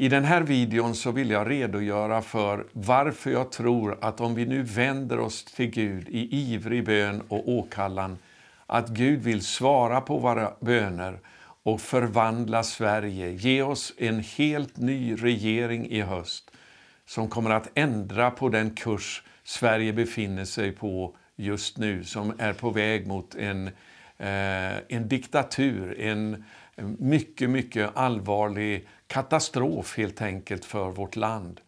I den här videon så vill jag redogöra för varför jag tror att om vi nu vänder oss till Gud i ivrig bön och åkallan, att Gud vill svara på våra böner och förvandla Sverige, ge oss en helt ny regering i höst som kommer att ändra på den kurs Sverige befinner sig på just nu, som är på väg mot en, eh, en diktatur, en mycket, mycket allvarlig katastrof helt enkelt för vårt land.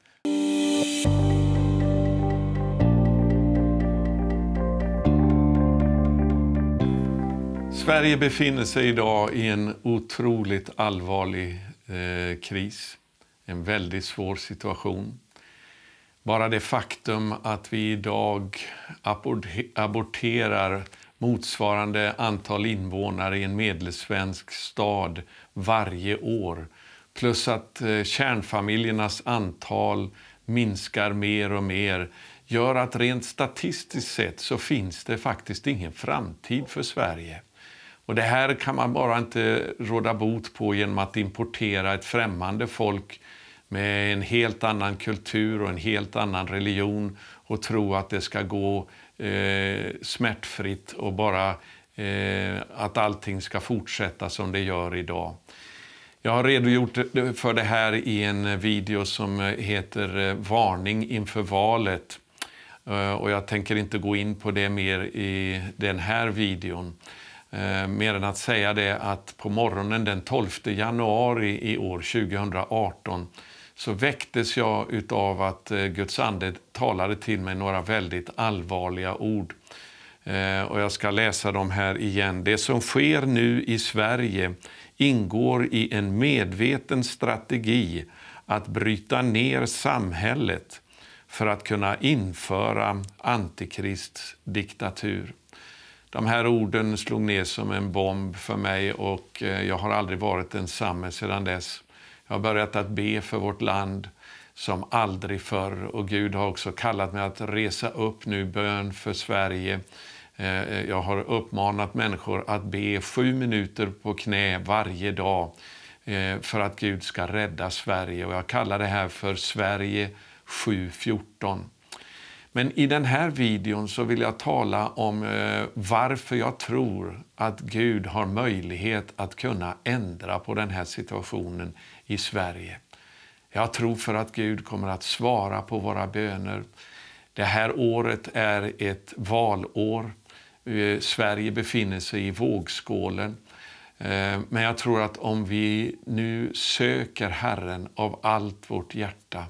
Sverige befinner sig idag i en otroligt allvarlig eh, kris. En väldigt svår situation. Bara det faktum att vi idag aborterar motsvarande antal invånare i en medelsvensk stad varje år plus att eh, kärnfamiljernas antal minskar mer och mer gör att rent statistiskt sett så finns det faktiskt ingen framtid för Sverige. Och det här kan man bara inte råda bot på genom att importera ett främmande folk med en helt annan kultur och en helt annan religion och tro att det ska gå eh, smärtfritt och bara eh, att allting ska fortsätta som det gör idag. Jag har redogjort för det här i en video som heter eh, Varning inför valet. Eh, och jag tänker inte gå in på det mer i den här videon. Eh, mer än att säga det att på morgonen den 12 januari i år, 2018, så väcktes jag av att eh, Guds ande talade till mig några väldigt allvarliga ord. Eh, och jag ska läsa dem här igen. Det som sker nu i Sverige ingår i en medveten strategi att bryta ner samhället för att kunna införa antikrists diktatur. De här orden slog ner som en bomb för mig och eh, jag har aldrig varit densamme sedan dess. Jag har börjat att be för vårt land som aldrig förr och Gud har också kallat mig att resa upp nu bön för Sverige eh, jag har uppmanat människor att be sju minuter på knä varje dag eh, för att Gud ska rädda Sverige. Och jag kallar det här för Sverige 7.14. Men i den här videon så vill jag tala om eh, varför jag tror att Gud har möjlighet att kunna ändra på den här situationen i Sverige. Jag tror för att Gud kommer att svara på våra böner. Det här året är ett valår. Eh, Sverige befinner sig i vågskålen. Eh, men jag tror att om vi nu söker Herren av allt vårt hjärta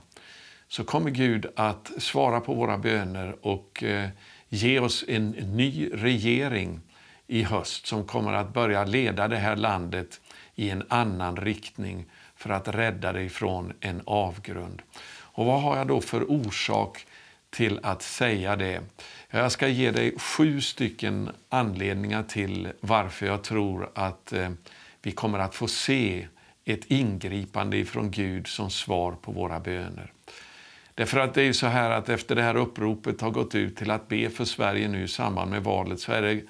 så kommer Gud att svara på våra böner och eh, ge oss en ny regering i höst som kommer att börja leda det här landet i en annan riktning för att rädda dig från en avgrund. Och vad har jag då för orsak till att säga det? Jag ska ge dig sju stycken anledningar till varför jag tror att eh, vi kommer att få se ett ingripande från Gud som svar på våra böner. Därför att det är så här att efter det här uppropet har gått ut till att be för Sverige nu i samband med valet så är det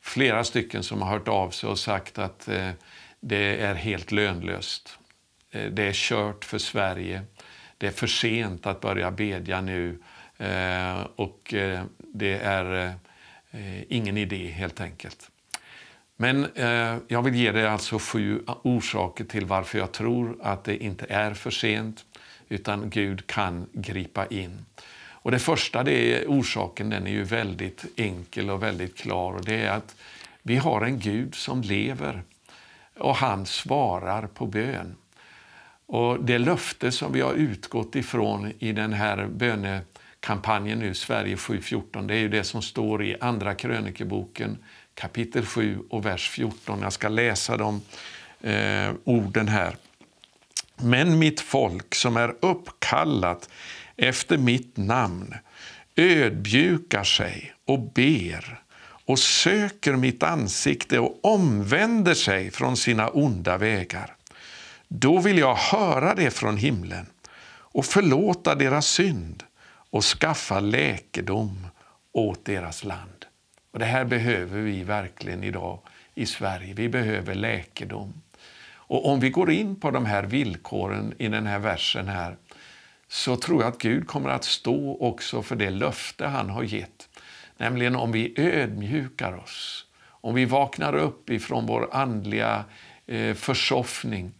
flera stycken som har hört av sig och sagt att eh, det är helt lönlöst. Eh, det är kört för Sverige. Det är för sent att börja bedja nu Eh, och eh, det är eh, ingen idé helt enkelt. Men eh, jag vill ge dig alltså sju orsaker till varför jag tror att det inte är för sent utan Gud kan gripa in. Och det första det är, orsaken den är ju väldigt enkel och väldigt klar och det är att vi har en Gud som lever och han svarar på bön. Och Det löfte som vi har utgått ifrån i den här bönekampanjen nu, Sverige 7.14, det är ju det som står i Andra krönikeboken kapitel 7 och vers 14. Jag ska läsa de eh, orden här. Men mitt folk som är uppkallat efter mitt namn ödmjukar sig och ber och söker mitt ansikte och omvänder sig från sina onda vägar. Då vill jag höra det från himlen och förlåta deras synd och skaffa läkedom åt deras land. Och Det här behöver vi verkligen idag i Sverige. Vi behöver läkedom. Och om vi går in på de här villkoren i den här versen här så tror jag att Gud kommer att stå också för det löfte han har gett. Nämligen om vi ödmjukar oss, om vi vaknar upp ifrån vår andliga eh, försoffning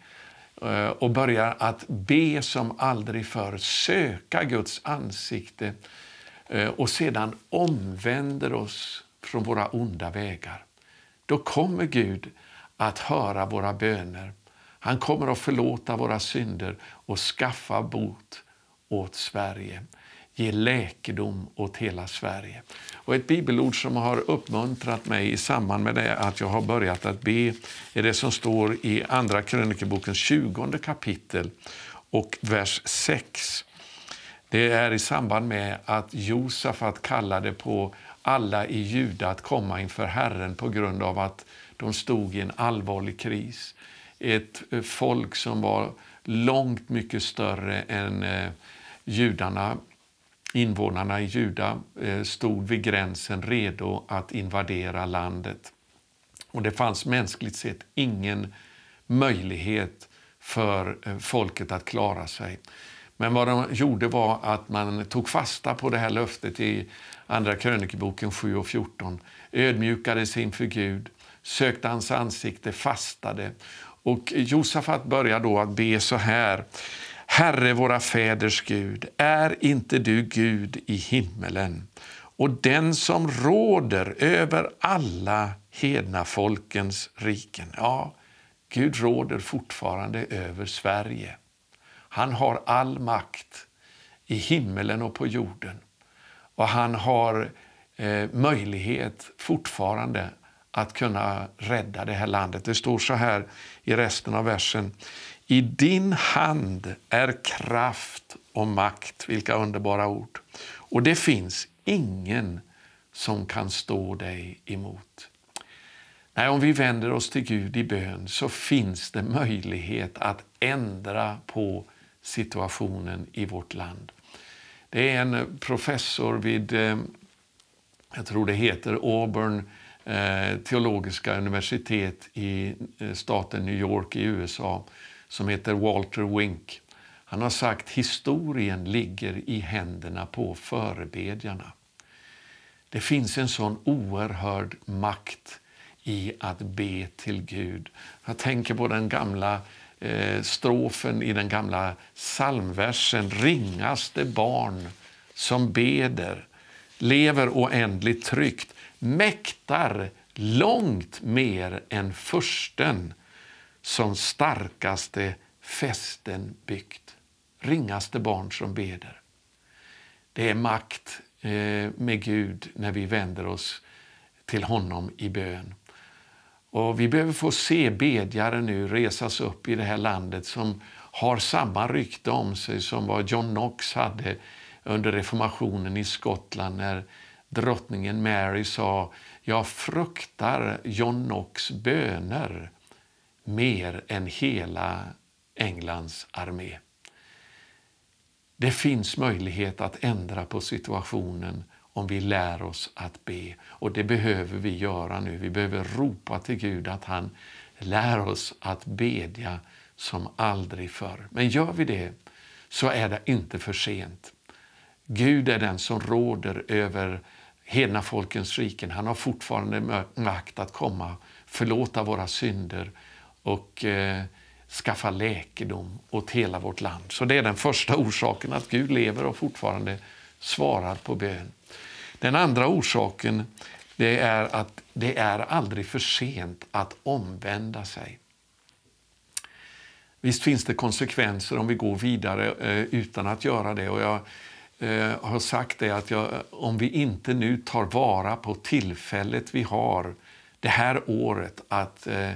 Eh, och börjar att be som aldrig förr, söka Guds ansikte eh, och sedan omvänder oss från våra onda vägar. Då kommer Gud att höra våra böner. Han kommer att förlåta våra synder och skaffa bot åt Sverige. Ge läkedom åt hela Sverige. Och ett bibelord som har uppmuntrat mig i samband med det att jag har börjat att be är det som står i Andra krönikebokens 20 kapitel och vers 6. Det är i samband med att Josafat kallade på alla i Juda att komma inför Herren på grund av att de stod i en allvarlig kris. Ett eh, folk som var långt mycket större än eh, judarna. Invånarna i Juda eh, stod vid gränsen redo att invadera landet. Och Det fanns mänskligt sett ingen möjlighet för eh, folket att klara sig. Men vad de gjorde var att man tog fasta på det här löftet i Andra krönikeboken 7 och 14. Ödmjukade sig inför Gud, sökte hans ansikte, fastade. Och Josafat börjar då att be så här. Herre, våra fäders Gud, är inte du Gud i himmelen och den som råder över alla hedna folkens riken? Ja, Gud råder fortfarande över Sverige. Han har all makt i himmelen och på jorden. Och han har eh, möjlighet fortfarande att kunna rädda det här landet. Det står så här i resten av versen. I din hand är kraft och makt. Vilka underbara ord. Och det finns ingen som kan stå dig emot. Nej, om vi vänder oss till Gud i bön så finns det möjlighet att ändra på situationen i vårt land. Det är en professor vid, eh, jag tror det heter Auburn eh, teologiska universitet i eh, staten New York i USA som heter Walter Wink. Han har sagt historien ligger i händerna på förebedjarna. Det finns en sån oerhörd makt i att be till Gud. Jag tänker på den gamla eh, strofen i den gamla psalmversen. Ringaste barn som beder, lever oändligt tryggt, mäktar långt mer än försten som starkaste fästen byggt. Ringaste barn som beder. Det är makt eh, med Gud när vi vänder oss till honom i bön. Och Vi behöver få se bedjare nu resas upp i det här landet som har samma rykte om sig som vad John Knox hade under reformationen i Skottland när drottningen Mary sa jag fruktar John Knox böner mer än hela Englands armé. Det finns möjlighet att ändra på situationen om vi lär oss att be. Och det behöver vi göra nu. Vi behöver ropa till Gud att han lär oss att bedja som aldrig förr. Men gör vi det så är det inte för sent. Gud är den som råder över hedna folkens riken. Han har fortfarande makt att komma, förlåta våra synder och eh, skaffa läkedom åt hela vårt land. Så det är den första orsaken, att Gud lever och fortfarande svarar på bön. Den andra orsaken det är att det är aldrig för sent att omvända sig. Visst finns det konsekvenser om vi går vidare eh, utan att göra det. Och jag eh, har sagt det att jag, om vi inte nu tar vara på tillfället vi har det här året att eh,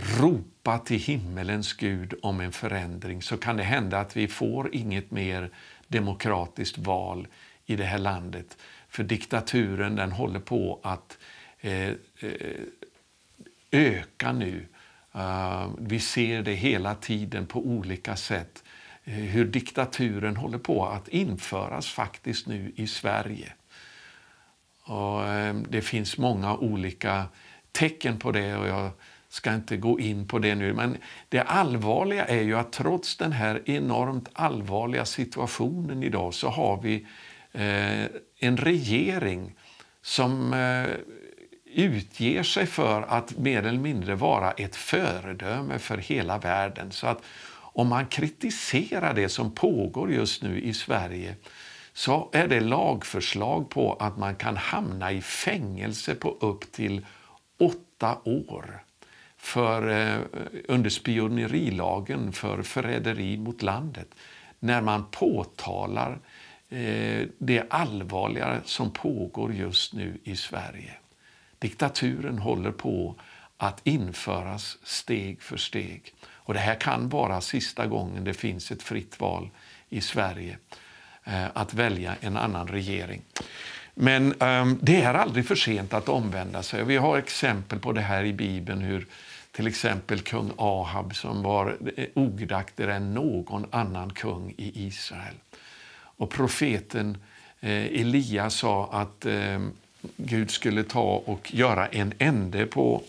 ropa till himmelens Gud om en förändring så kan det hända att vi får inget mer demokratiskt val i det här landet. För diktaturen den håller på att eh, eh, öka nu. Uh, vi ser det hela tiden på olika sätt. Uh, hur diktaturen håller på att införas faktiskt nu i Sverige. Och, uh, det finns många olika tecken på det. och jag ska inte gå in på det nu. Men det allvarliga är ju att trots den här enormt allvarliga situationen idag så har vi eh, en regering som eh, utger sig för att mer eller mindre vara ett föredöme för hela världen. Så att om man kritiserar det som pågår just nu i Sverige så är det lagförslag på att man kan hamna i fängelse på upp till åtta år för, eh, under spionerilagen för förräderi mot landet när man påtalar eh, det allvarliga som pågår just nu i Sverige. Diktaturen håller på att införas steg för steg. Och Det här kan vara sista gången det finns ett fritt val i Sverige eh, att välja en annan regering. Men eh, det är aldrig för sent att omvända sig. Vi har exempel på det här i Bibeln. hur till exempel kung Ahab som var ogudaktigare än någon annan kung i Israel. Och profeten eh, Elia sa att eh, Gud skulle ta och göra en ände på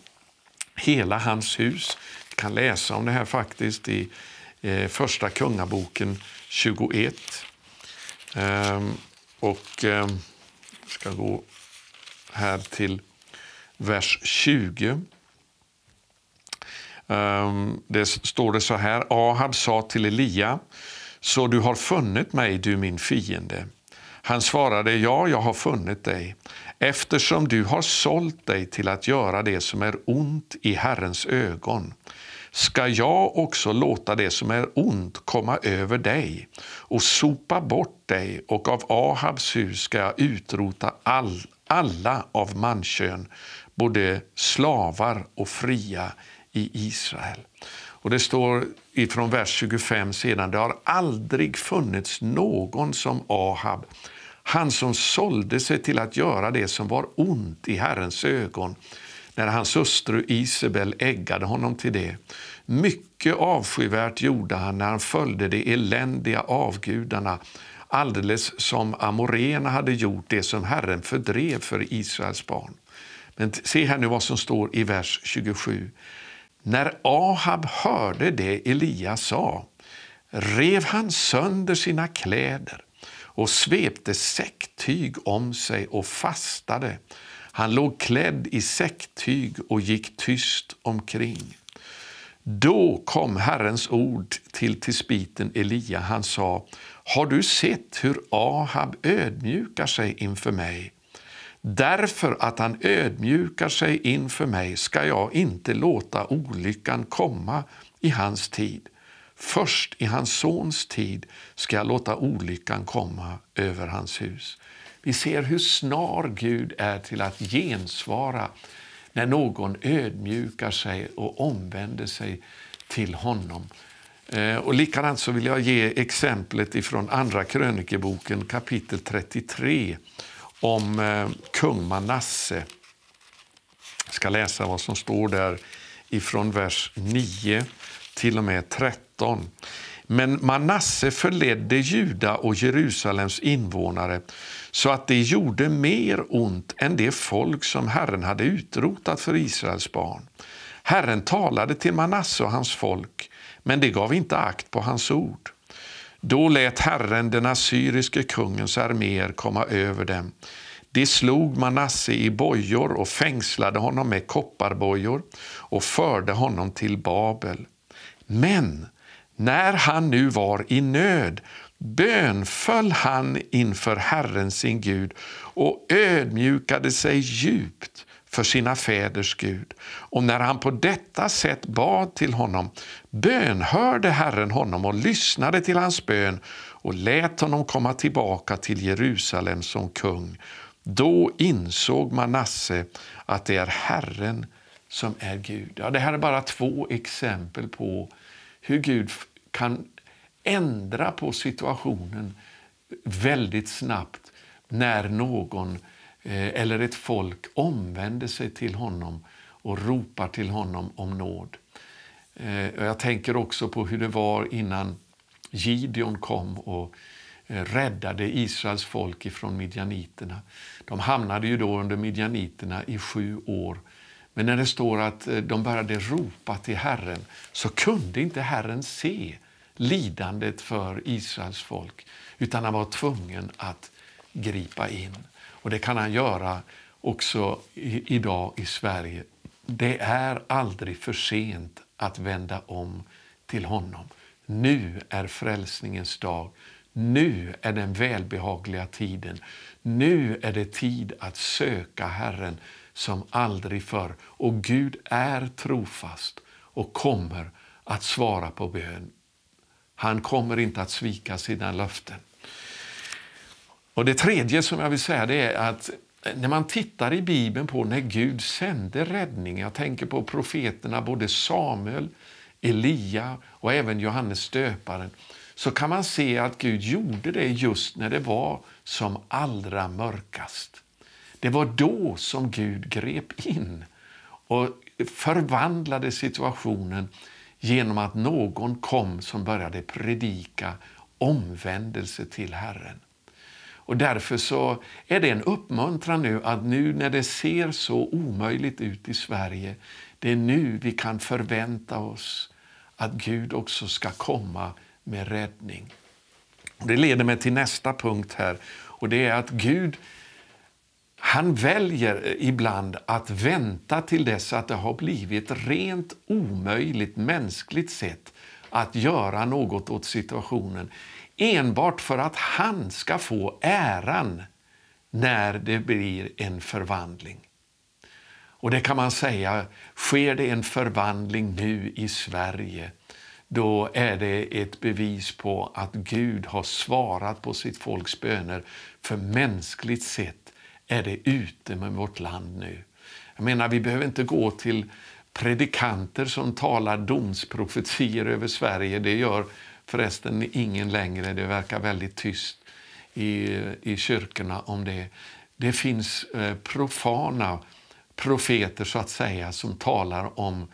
hela hans hus. Vi kan läsa om det här faktiskt i eh, Första Kungaboken 21. Ehm, och Jag ska gå här till vers 20. Ehm, det står det så här. Ahab sa till Elia, så du har funnit mig, du min fiende. Han svarade, ja, jag har funnit dig, eftersom du har sålt dig till att göra det som är ont i Herrens ögon ska jag också låta det som är ont komma över dig och sopa bort dig och av Ahabs hus ska jag utrota all, alla av mankön, både slavar och fria i Israel. Och Det står ifrån vers 25 sedan, det har aldrig funnits någon som Ahab, han som sålde sig till att göra det som var ont i Herrens ögon, när hans hustru Isabel äggade honom till det. Mycket avskyvärt gjorde han när han följde de eländiga avgudarna, alldeles som amorena hade gjort det som Herren fördrev för Israels barn. Men se här nu vad som står i vers 27. När Ahab hörde det Elia sa rev han sönder sina kläder och svepte säcktyg om sig och fastade. Han låg klädd i säcktyg och gick tyst omkring. Då kom Herrens ord till tisbiten Elia. Han sa, har du sett hur Ahab ödmjukar sig inför mig? Därför att han ödmjukar sig inför mig ska jag inte låta olyckan komma i hans tid. Först i hans sons tid ska jag låta olyckan komma över hans hus. Vi ser hur snar Gud är till att gensvara när någon ödmjukar sig och omvänder sig till honom. Eh, och likadant så vill jag ge exemplet ifrån Andra krönikeboken kapitel 33 om eh, kung Manasse. Jag ska läsa vad som står där ifrån vers 9 till och med 13. Men Manasse förledde Juda och Jerusalems invånare så att det gjorde mer ont än det folk som Herren hade utrotat för Israels barn. Herren talade till Manasse och hans folk, men det gav inte akt på hans ord. Då lät Herren den assyriske kungens arméer komma över dem. De slog Manasse i bojor och fängslade honom med kopparbojor och förde honom till Babel. Men när han nu var i nöd bönföll han inför Herren sin Gud och ödmjukade sig djupt för sina fäders Gud. Och när han på detta sätt bad till honom bönhörde Herren honom och lyssnade till hans bön och lät honom komma tillbaka till Jerusalem som kung. Då insåg Manasse att det är Herren som är Gud. Ja, det här är bara två exempel på hur Gud kan ändra på situationen väldigt snabbt när någon Eh, eller ett folk omvänder sig till honom och ropar till honom om nåd. Eh, jag tänker också på hur det var innan Gideon kom och eh, räddade Israels folk ifrån midjaniterna. De hamnade ju då under midjaniterna i sju år Men när det står att de började ropa till Herren så kunde inte Herren se lidandet för Israels folk utan han var tvungen att gripa in. Och Det kan han göra också i, idag i Sverige. Det är aldrig för sent att vända om till honom. Nu är frälsningens dag. Nu är den välbehagliga tiden. Nu är det tid att söka Herren som aldrig förr. Och Gud är trofast och kommer att svara på bön. Han kommer inte att svika sina löften. Och Det tredje som jag vill säga det är att när man tittar i Bibeln på när Gud sände räddning, jag tänker på profeterna både Samuel, Elia och även Johannes döparen. så kan man se att Gud gjorde det just när det var som allra mörkast. Det var då som Gud grep in och förvandlade situationen genom att någon kom som började predika omvändelse till Herren. Och Därför så är det en uppmuntran nu att nu när det ser så omöjligt ut i Sverige, det är nu vi kan förvänta oss att Gud också ska komma med räddning. Det leder mig till nästa punkt här och det är att Gud han väljer ibland att vänta till dess att det har blivit rent omöjligt mänskligt sett att göra något åt situationen enbart för att han ska få äran när det blir en förvandling. Och det kan man säga, sker det en förvandling nu i Sverige då är det ett bevis på att Gud har svarat på sitt folks böner. För mänskligt sett är det ute med vårt land nu. Jag menar, vi behöver inte gå till predikanter som talar domsprofetier över Sverige. Det gör förresten ingen längre. Det verkar väldigt tyst i, i kyrkorna om det. Det finns eh, profana profeter så att säga som talar om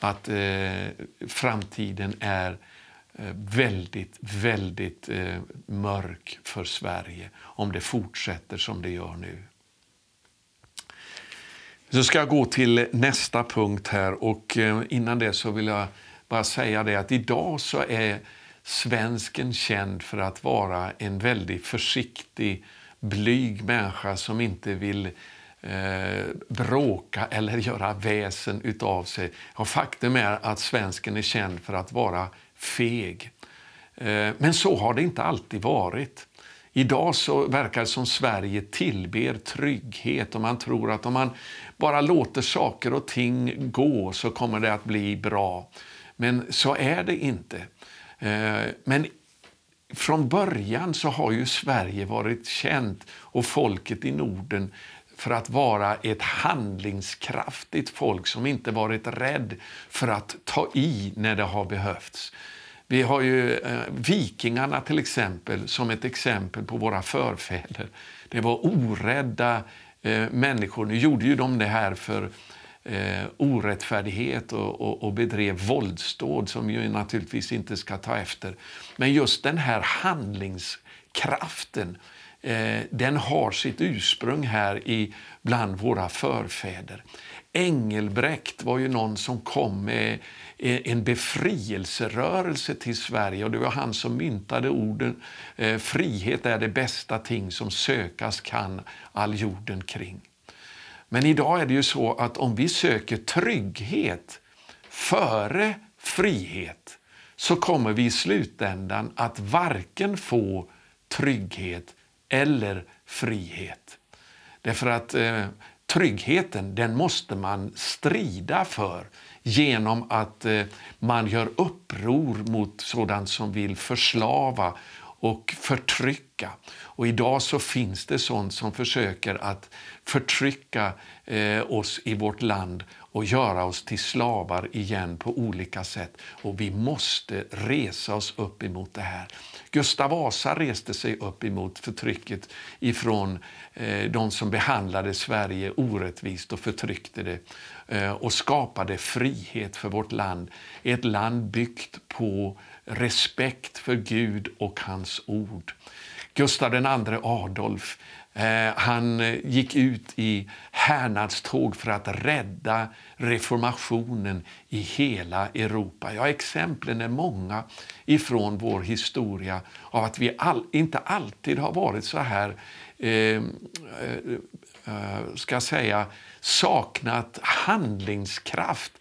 att eh, framtiden är eh, väldigt, väldigt eh, mörk för Sverige om det fortsätter som det gör nu. Så ska jag gå till nästa punkt här och eh, innan det så vill jag bara säga det att idag så är svensken känd för att vara en väldigt försiktig, blyg människa som inte vill eh, bråka eller göra väsen utav sig. Och faktum är att svensken är känd för att vara feg. Eh, men så har det inte alltid varit. Idag så verkar det som Sverige tillber trygghet och man tror att om man bara låter saker och ting gå så kommer det att bli bra. Men så är det inte. Eh, men från början så har ju Sverige varit känt och folket i Norden för att vara ett handlingskraftigt folk som inte varit rädd för att ta i när det har behövts. Vi har ju eh, vikingarna till exempel som ett exempel på våra förfäder. Det var orädda eh, människor. Nu gjorde ju de det här för eh, orättfärdighet och, och, och bedrev våldsdåd som ju naturligtvis inte ska ta efter. Men just den här handlingskraften eh, den har sitt ursprung här i bland våra förfäder. Engelbrekt var ju någon som kom med eh, en befrielserörelse till Sverige och det var han som myntade orden eh, frihet är det bästa ting som sökas kan all jorden kring. Men idag är det ju så att om vi söker trygghet före frihet så kommer vi i slutändan att varken få trygghet eller frihet. Därför att eh, tryggheten den måste man strida för genom att eh, man gör uppror mot sådant som vill förslava och förtrycka. Och idag så finns det sånt som försöker att förtrycka eh, oss i vårt land och göra oss till slavar igen på olika sätt. Och vi måste resa oss upp emot det här. Gustav Vasa reste sig upp emot förtrycket ifrån eh, de som behandlade Sverige orättvist och förtryckte det eh, och skapade frihet för vårt land. Ett land byggt på respekt för Gud och hans ord. Gustav II Adolf eh, han gick ut i härnadståg för att rädda reformationen i hela Europa. Ja, exemplen är många ifrån vår historia av att vi all, inte alltid har varit så här, eh, eh, eh ska säga, saknat handlingskraft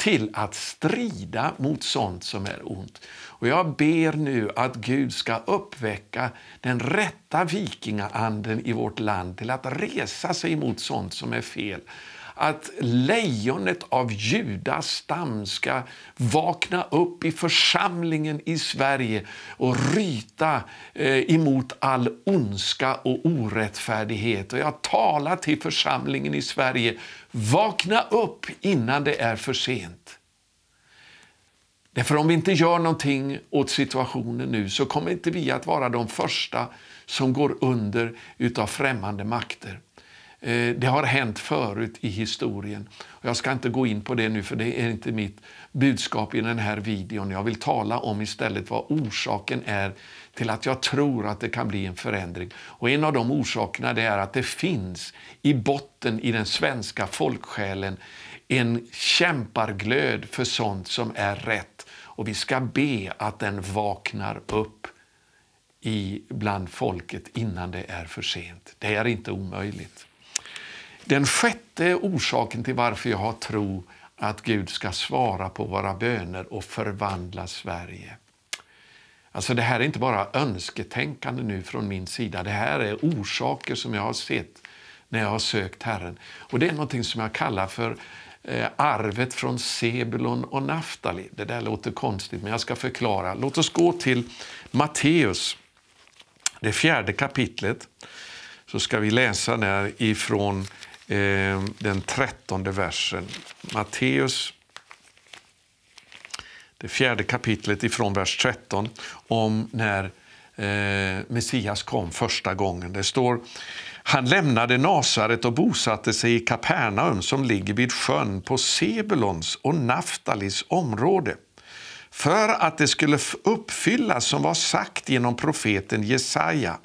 till att strida mot sånt som är ont. Och jag ber nu att Gud ska uppväcka den rätta vikingaanden i vårt land till att resa sig mot sånt som är fel. Att lejonet av Judas stam ska vakna upp i församlingen i Sverige och ryta eh, emot all ondska och orättfärdighet. Och jag talar till församlingen i Sverige, vakna upp innan det är för sent. Därför om vi inte gör någonting åt situationen nu så kommer inte vi att vara de första som går under utav främmande makter. Eh, det har hänt förut i historien. Jag ska inte gå in på det nu för det är inte mitt budskap i den här videon. Jag vill tala om istället vad orsaken är till att jag tror att det kan bli en förändring. Och En av de orsakerna är att det finns i botten i den svenska folksjälen en kämparglöd för sånt som är rätt. Och vi ska be att den vaknar upp i bland folket innan det är för sent. Det är inte omöjligt. Den sjätte orsaken till varför jag har tro att Gud ska svara på våra böner och förvandla Sverige. Alltså det här är inte bara önsketänkande nu från min sida. Det här är orsaker som jag har sett när jag har sökt Herren. Och Det är något som jag kallar för eh, arvet från Sebulon och Naftali. Det där låter konstigt, men jag ska förklara. Låt oss gå till Matteus, det fjärde kapitlet. Så ska vi läsa där ifrån eh, den trettonde versen. Matteus, det fjärde kapitlet ifrån vers 13, om när eh, Messias kom första gången. Det står han lämnade Nasaret och bosatte sig i Kapernaum som ligger vid sjön på Sebulons och Naftalis område för att det skulle uppfyllas som var sagt genom profeten Jesaja.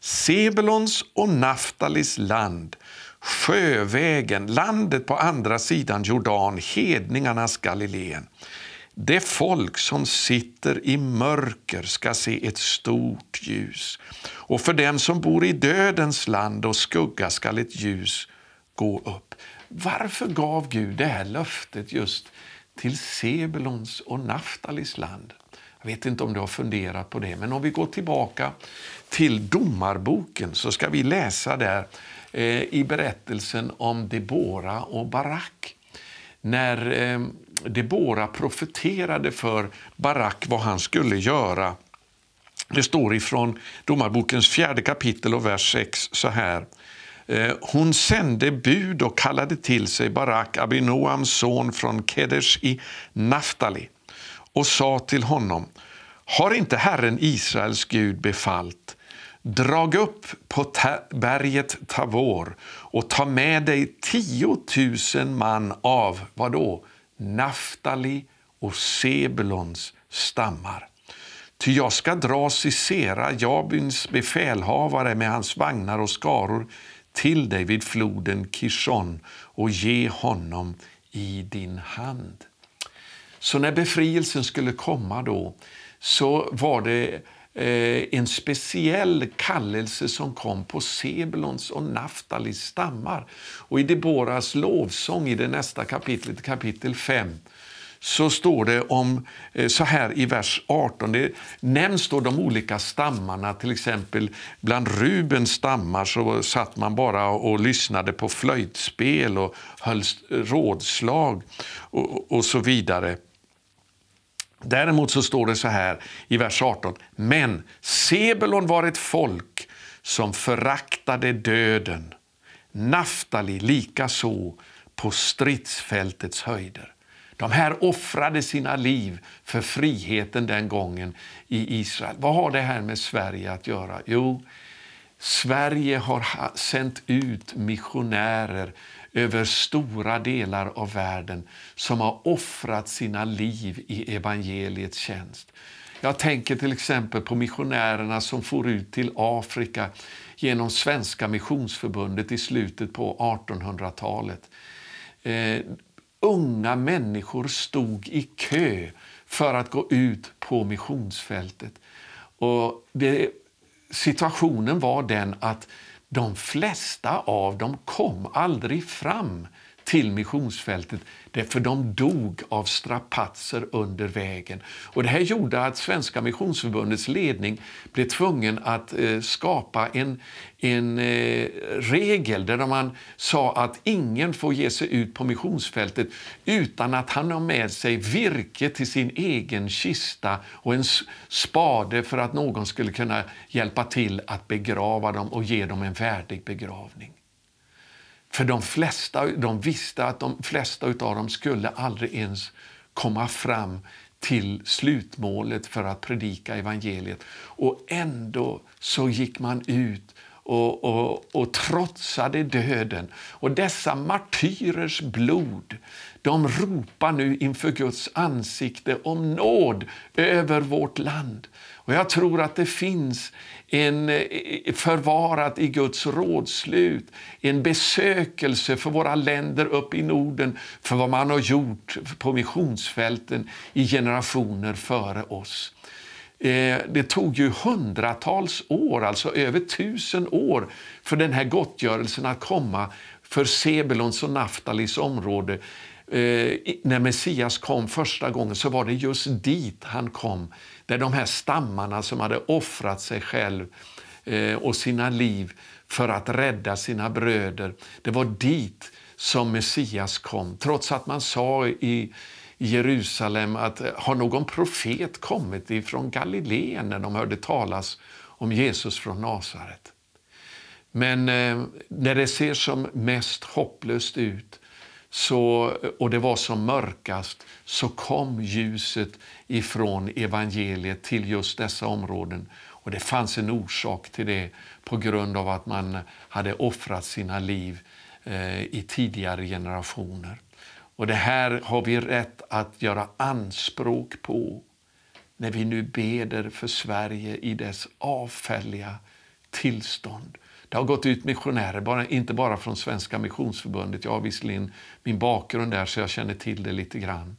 Sebulons och Naftalis land sjövägen, landet på andra sidan Jordan, hedningarnas Galileen. Det folk som sitter i mörker ska se ett stort ljus. Och för dem som bor i dödens land och skugga skall ett ljus gå upp. Varför gav Gud det här löftet just till Sebulons och Naftalis land? Jag vet inte om du har funderat på det, men om vi går tillbaka till Domarboken så ska vi läsa där Eh, i berättelsen om Debora och Barak. När eh, Debora profeterade för Barak vad han skulle göra. Det står ifrån Domarbokens fjärde kapitel och vers 6 så här. Eh, hon sände bud och kallade till sig Barak, Abinoams son från Kedesh i Naftali och sa till honom Har inte Herren Israels Gud befallt Drag upp på ta berget Tavor och ta med dig tiotusen man av vad då? Naftali och Sebulons stammar. Ty jag ska dra Sisera, Jabins befälhavare med hans vagnar och skaror till dig vid floden Kishon och ge honom i din hand. Så när befrielsen skulle komma då så var det Eh, en speciell kallelse som kom på Sebulons och Naftalis stammar. Och I Deboras lovsång i det nästa kapitlet, kapitel 5, så står det om eh, så här i vers 18. Det nämns då de olika stammarna. Till exempel bland Rubens stammar så satt man bara och lyssnade på flöjtspel och höll rådslag och, och så vidare. Däremot så står det så här i vers 18. Men Sebulon var ett folk som föraktade döden. Naftali likaså på stridsfältets höjder. De här offrade sina liv för friheten den gången i Israel. Vad har det här med Sverige att göra? Jo, Sverige har sänt ut missionärer över stora delar av världen som har offrat sina liv i evangeliets tjänst. Jag tänker till exempel på missionärerna som for ut till Afrika genom Svenska missionsförbundet i slutet på 1800-talet. Eh, unga människor stod i kö för att gå ut på missionsfältet. Och det, situationen var den att de flesta av dem kom aldrig fram till missionsfältet för de dog av strapatser under vägen. Och det här gjorde att Svenska missionsförbundets ledning blev tvungen att eh, skapa en, en eh, regel där man sa att ingen får ge sig ut på missionsfältet utan att han har med sig virke till sin egen kista och en spade för att någon skulle kunna hjälpa till att begrava dem och ge dem en värdig begravning. För de flesta de visste att de flesta av dem skulle aldrig ens komma fram till slutmålet för att predika evangeliet. Och ändå så gick man ut och, och, och trotsade döden. Och dessa martyrers blod, de ropar nu inför Guds ansikte om nåd över vårt land. Och jag tror att det finns en eh, förvarat i Guds rådslut, en besökelse för våra länder upp i Norden för vad man har gjort på missionsfälten i generationer före oss. Eh, det tog ju hundratals år, alltså över tusen år, för den här gottgörelsen att komma för Sebelons och Naftalis område. Eh, när Messias kom första gången så var det just dit han kom där de här stammarna som hade offrat sig själv eh, och sina liv för att rädda sina bröder, det var dit som Messias kom. Trots att man sa i Jerusalem att eh, har någon profet kommit ifrån Galileen när de hörde talas om Jesus från Nasaret. Men eh, när det ser som mest hopplöst ut så, och det var som mörkast så kom ljuset ifrån evangeliet till just dessa områden. Och Det fanns en orsak till det på grund av att man hade offrat sina liv eh, i tidigare generationer. Och Det här har vi rätt att göra anspråk på när vi nu beder för Sverige i dess avfälliga tillstånd. Det har gått ut missionärer, bara, inte bara från Svenska missionsförbundet. Jag har visserligen min bakgrund där så jag känner till det lite grann.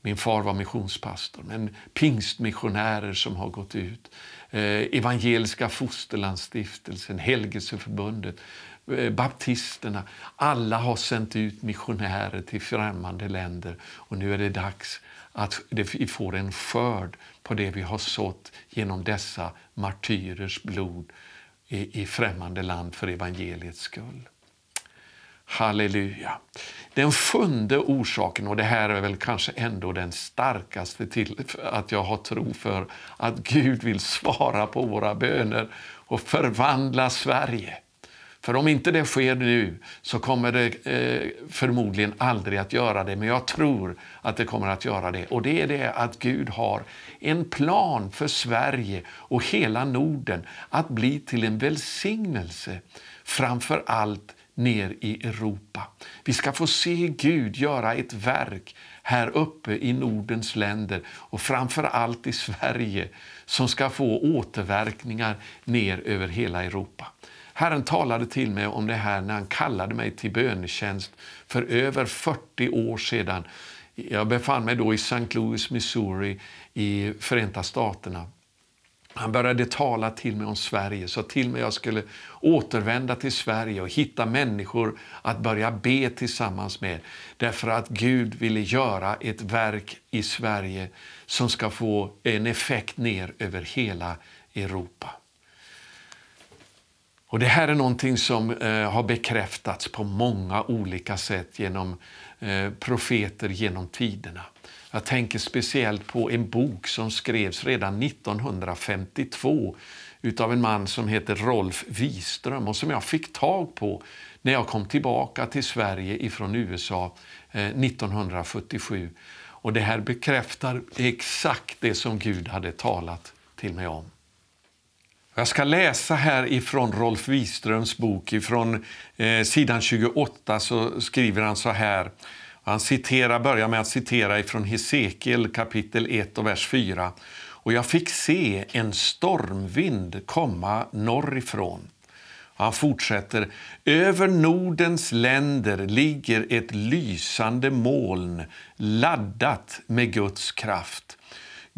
Min far var missionspastor, men pingstmissionärer som har gått ut. Eh, Evangeliska fosterlandsstiftelsen, Helgelseförbundet, eh, baptisterna. Alla har sänt ut missionärer till främmande länder och nu är det dags att vi får en skörd på det vi har sått genom dessa martyrers blod i, i främmande land för evangeliets skull. Halleluja. Den sjunde orsaken, och det här är väl kanske ändå den starkaste till att jag har tro för att Gud vill svara på våra böner och förvandla Sverige. För om inte det sker nu så kommer det eh, förmodligen aldrig att göra det, men jag tror att det kommer att göra det. Och det är det att Gud har en plan för Sverige och hela Norden att bli till en välsignelse, framför allt ner i Europa. Vi ska få se Gud göra ett verk här uppe i Nordens länder och framför allt i Sverige som ska få återverkningar ner över hela Europa. Herren talade till mig om det här när han kallade mig till bönetjänst för över 40 år sedan. Jag befann mig då i St. Louis, Missouri i Förenta Staterna. Han började tala till mig om Sverige, sa till mig att jag skulle återvända till Sverige och hitta människor att börja be tillsammans med. Därför att Gud ville göra ett verk i Sverige som ska få en effekt ner över hela Europa. Och Det här är någonting som eh, har bekräftats på många olika sätt genom eh, profeter genom tiderna. Jag tänker speciellt på en bok som skrevs redan 1952 utav en man som heter Rolf Wiström och som jag fick tag på när jag kom tillbaka till Sverige ifrån USA eh, 1977. Och Det här bekräftar exakt det som Gud hade talat till mig om. Jag ska läsa här ifrån Rolf Wiströms bok. Ifrån eh, sidan 28 så skriver han så här. Han citerar, börjar med att citera ifrån Hesekiel kapitel 1 och vers 4. och jag fick se en stormvind komma norrifrån. Han fortsätter. Över Nordens länder ligger ett lysande moln laddat med Guds kraft.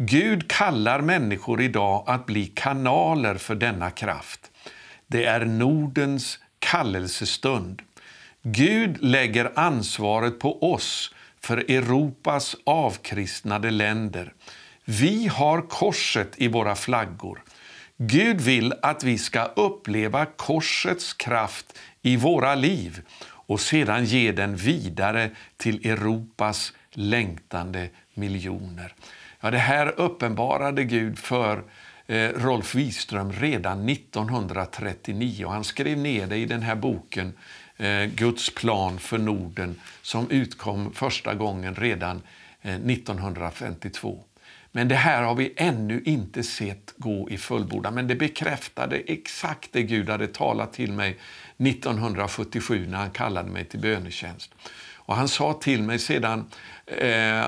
Gud kallar människor idag att bli kanaler för denna kraft. Det är Nordens kallelsestund. Gud lägger ansvaret på oss för Europas avkristnade länder. Vi har korset i våra flaggor. Gud vill att vi ska uppleva korsets kraft i våra liv och sedan ge den vidare till Europas längtande miljoner. Ja, det här uppenbarade Gud för eh, Rolf Wiström redan 1939 och han skrev ner det i den här boken eh, Guds plan för Norden som utkom första gången redan eh, 1952. Men det här har vi ännu inte sett gå i fullbordan. Men det bekräftade exakt det Gud hade talat till mig 1977 när han kallade mig till bönetjänst. Och han sa till mig sedan eh, eh,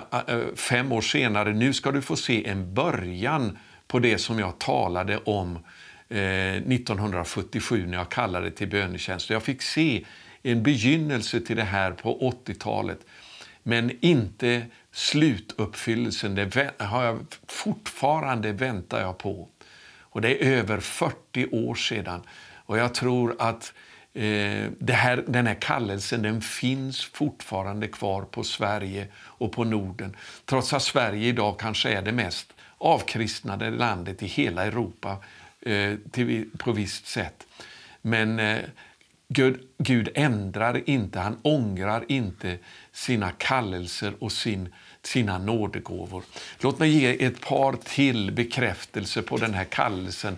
fem år senare, nu ska du få se en början på det som jag talade om eh, 1977 när jag kallade till bönetjänst. Jag fick se en begynnelse till det här på 80-talet. Men inte slutuppfyllelsen, det har jag fortfarande väntar jag på. Och det är över 40 år sedan. Och jag tror att eh, Eh, det här, den här kallelsen den finns fortfarande kvar på Sverige och på Norden. Trots att Sverige idag kanske är det mest avkristnade landet i hela Europa eh, till, på visst sätt. Men eh, Gud, Gud ändrar inte, han ångrar inte sina kallelser och sin, sina nådegåvor. Låt mig ge ett par till bekräftelser på den här kallelsen.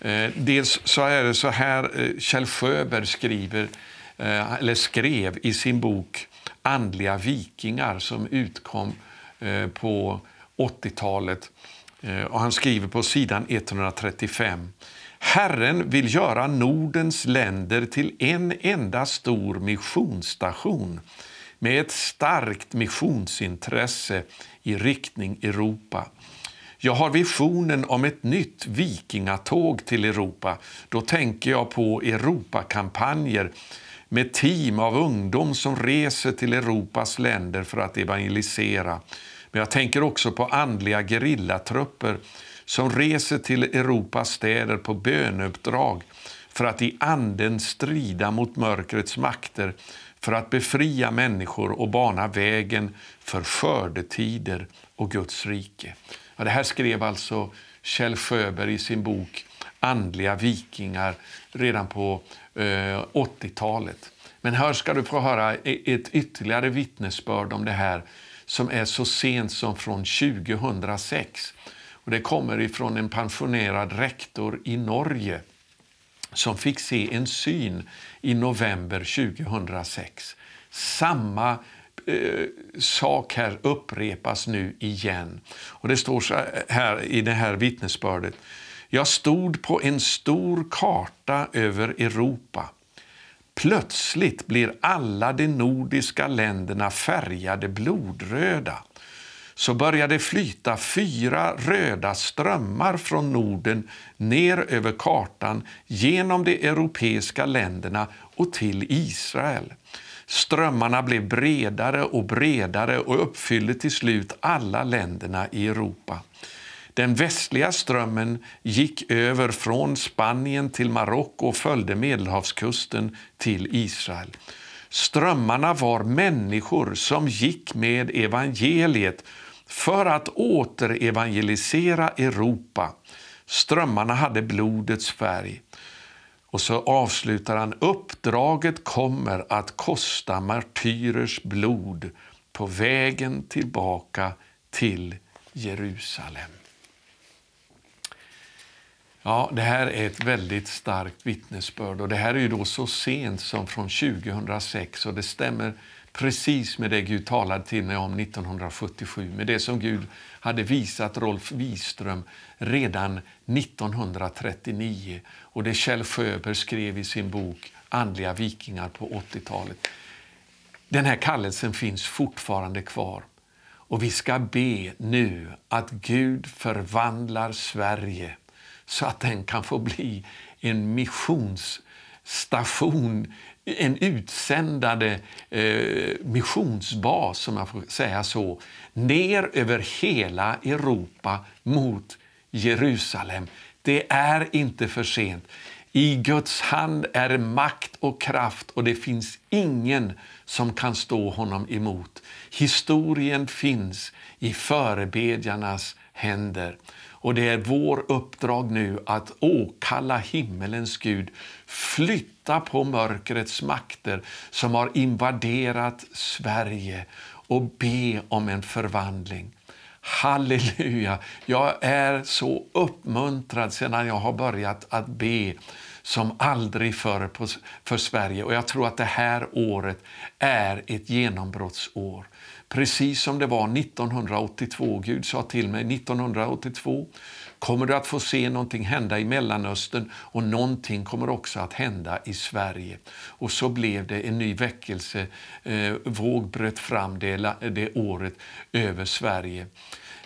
Eh, dels så är det så här eh, Kjell Sjöberg skriver, eh, eller skrev i sin bok Andliga vikingar som utkom eh, på 80-talet. Eh, och han skriver på sidan 135 Herren vill göra Nordens länder till en enda stor missionsstation med ett starkt missionsintresse i riktning Europa. Jag har visionen om ett nytt vikingatåg till Europa. Då tänker jag på Europakampanjer med team av ungdom som reser till Europas länder för att evangelisera. Men jag tänker också på andliga gerillatrupper som reser till Europas städer på böneuppdrag för att i anden strida mot mörkrets makter för att befria människor och bana vägen för skördetider och Guds rike. Ja, det här skrev alltså Kjell Sjöberg i sin bok Andliga vikingar redan på eh, 80-talet. Men här ska du få höra e-, ett ytterligare vittnesbörd om det här som är så sent som från 2006. Och det kommer ifrån en pensionerad rektor i Norge som fick se en syn i november 2006. Samma eh, sak här upprepas nu igen. Och Det står så här i det här vittnesbördet. Jag stod på en stor karta över Europa. Plötsligt blir alla de nordiska länderna färgade blodröda så började flyta fyra röda strömmar från Norden ner över kartan genom de europeiska länderna och till Israel. Strömmarna blev bredare och bredare och uppfyllde till slut alla länderna i Europa. Den västliga strömmen gick över från Spanien till Marocko och följde Medelhavskusten till Israel. Strömmarna var människor som gick med evangeliet för att återevangelisera Europa. Strömmarna hade blodets färg. Och så avslutar han uppdraget kommer att kosta martyrers blod på vägen tillbaka till Jerusalem. Ja, det här är ett väldigt starkt vittnesbörd och det här är ju då så sent som från 2006 och det stämmer precis med det Gud talade till mig om 1977, med det som Gud hade visat Rolf Wiström redan 1939 och det Kjell Sjöberg skrev i sin bok Andliga vikingar på 80-talet. Den här kallelsen finns fortfarande kvar. Och vi ska be nu att Gud förvandlar Sverige så att den kan få bli en missionsstation, en utsändade eh, missionsbas, om man får säga så, ner över hela Europa mot Jerusalem. Det är inte för sent. I Guds hand är makt och kraft och det finns ingen som kan stå honom emot. Historien finns i förebedjarnas händer. Och det är vår uppdrag nu att åkalla himmelens Gud, flytta på mörkrets makter som har invaderat Sverige och be om en förvandling. Halleluja! Jag är så uppmuntrad sedan jag har börjat att be som aldrig förr för Sverige. Och jag tror att det här året är ett genombrottsår. Precis som det var 1982. Gud sa till mig 1982 kommer du att få se någonting hända i Mellanöstern och någonting kommer också att hända i Sverige. Och så blev det en ny väckelse. Eh, våg bröt fram det, det året över Sverige.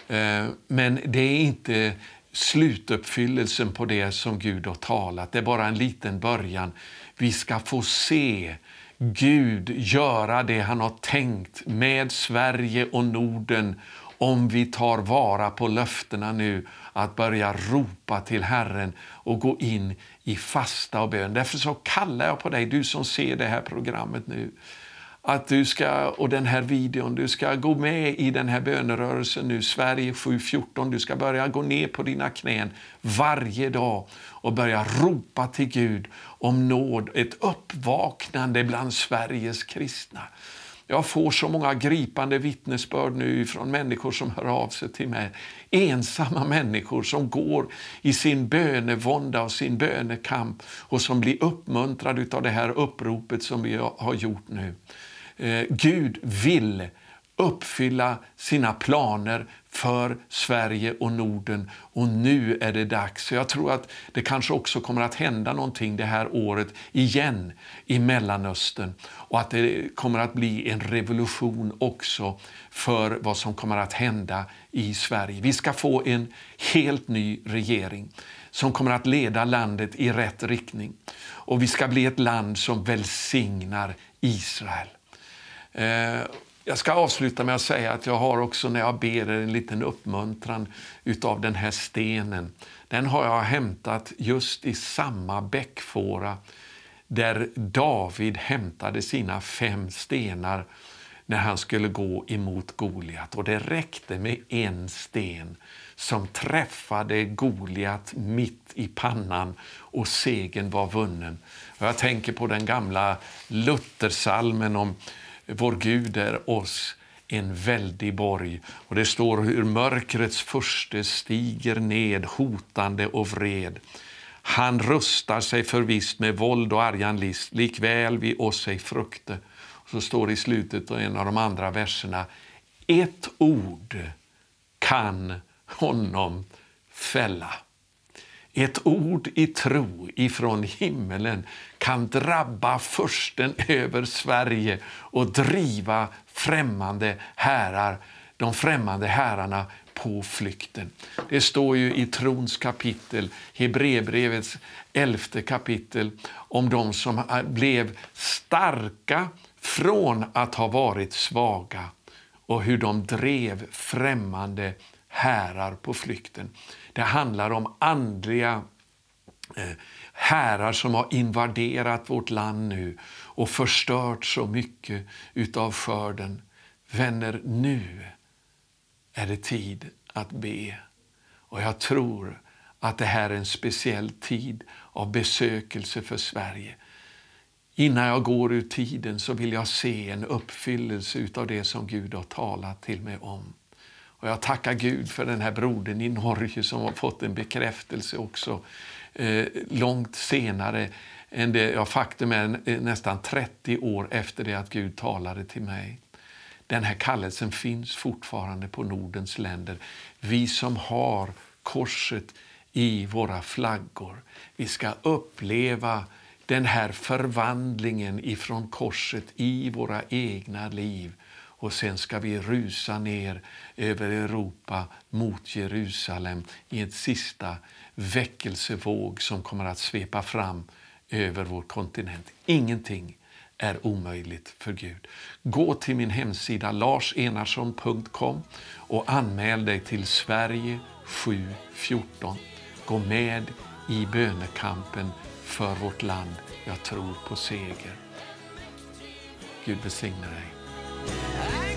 Eh, men det är inte slutuppfyllelsen på det som Gud har talat. Det är bara en liten början. Vi ska få se Gud göra det han har tänkt med Sverige och Norden om vi tar vara på löftena nu att börja ropa till Herren och gå in i fasta och bön. Därför så kallar jag på dig, du som ser det här programmet nu, att du ska, och den här videon, du ska gå med i den här bönerörelsen nu, Sverige 7.14. Du ska börja gå ner på dina knän varje dag och börja ropa till Gud om nåd, ett uppvaknande bland Sveriges kristna. Jag får så många gripande vittnesbörd nu från människor som hör av sig till mig. Ensamma människor som går i sin bönevånda och sin bönekamp och som blir uppmuntrade av det här uppropet som vi har gjort nu. Eh, Gud vill uppfylla sina planer för Sverige och Norden. Och nu är det dags. Jag tror att det kanske också kommer att hända någonting det här året igen i Mellanöstern. Och att det kommer att bli en revolution också för vad som kommer att hända i Sverige. Vi ska få en helt ny regering som kommer att leda landet i rätt riktning. Och vi ska bli ett land som välsignar Israel. Eh, jag ska avsluta med att säga att jag har också när jag ber en liten uppmuntran utav den här stenen. Den har jag hämtat just i samma bäckfåra där David hämtade sina fem stenar när han skulle gå emot Goliat. Och det räckte med en sten som träffade Goliat mitt i pannan och segern var vunnen. Och jag tänker på den gamla Luthersalmen om vår Gud är oss en väldig borg. Och det står hur mörkrets furste stiger ned hotande och vred. Han rustar sig förvisst med våld och argan list, likväl vi oss ej frukte. Och så står det i slutet av en av de andra verserna, ett ord kan honom fälla. Ett ord i tro ifrån himmelen kan drabba försten över Sverige och driva främmande härar, de främmande herrarna på flykten. Det står ju i trons kapitel, Hebreerbrevets elfte kapitel, om de som blev starka från att ha varit svaga och hur de drev främmande härar på flykten. Det handlar om andliga eh, härar som har invaderat vårt land nu och förstört så mycket utav skörden. Vänner, nu är det tid att be. Och jag tror att det här är en speciell tid av besökelse för Sverige. Innan jag går ur tiden så vill jag se en uppfyllelse utav det som Gud har talat till mig om. Och jag tackar Gud för den här brodern i Norge som har fått en bekräftelse också eh, långt senare än det, ja, faktum är nästan 30 år efter det att Gud talade till mig. Den här kallelsen finns fortfarande på Nordens länder. Vi som har korset i våra flaggor, vi ska uppleva den här förvandlingen ifrån korset i våra egna liv och sen ska vi rusa ner över Europa mot Jerusalem i en sista väckelsevåg som kommer att svepa fram över vår kontinent. Ingenting är omöjligt för Gud. Gå till min hemsida larsenarsson.com och anmäl dig till Sverige 714. Gå med i bönekampen för vårt land. Jag tror på seger. Gud välsigne dig. I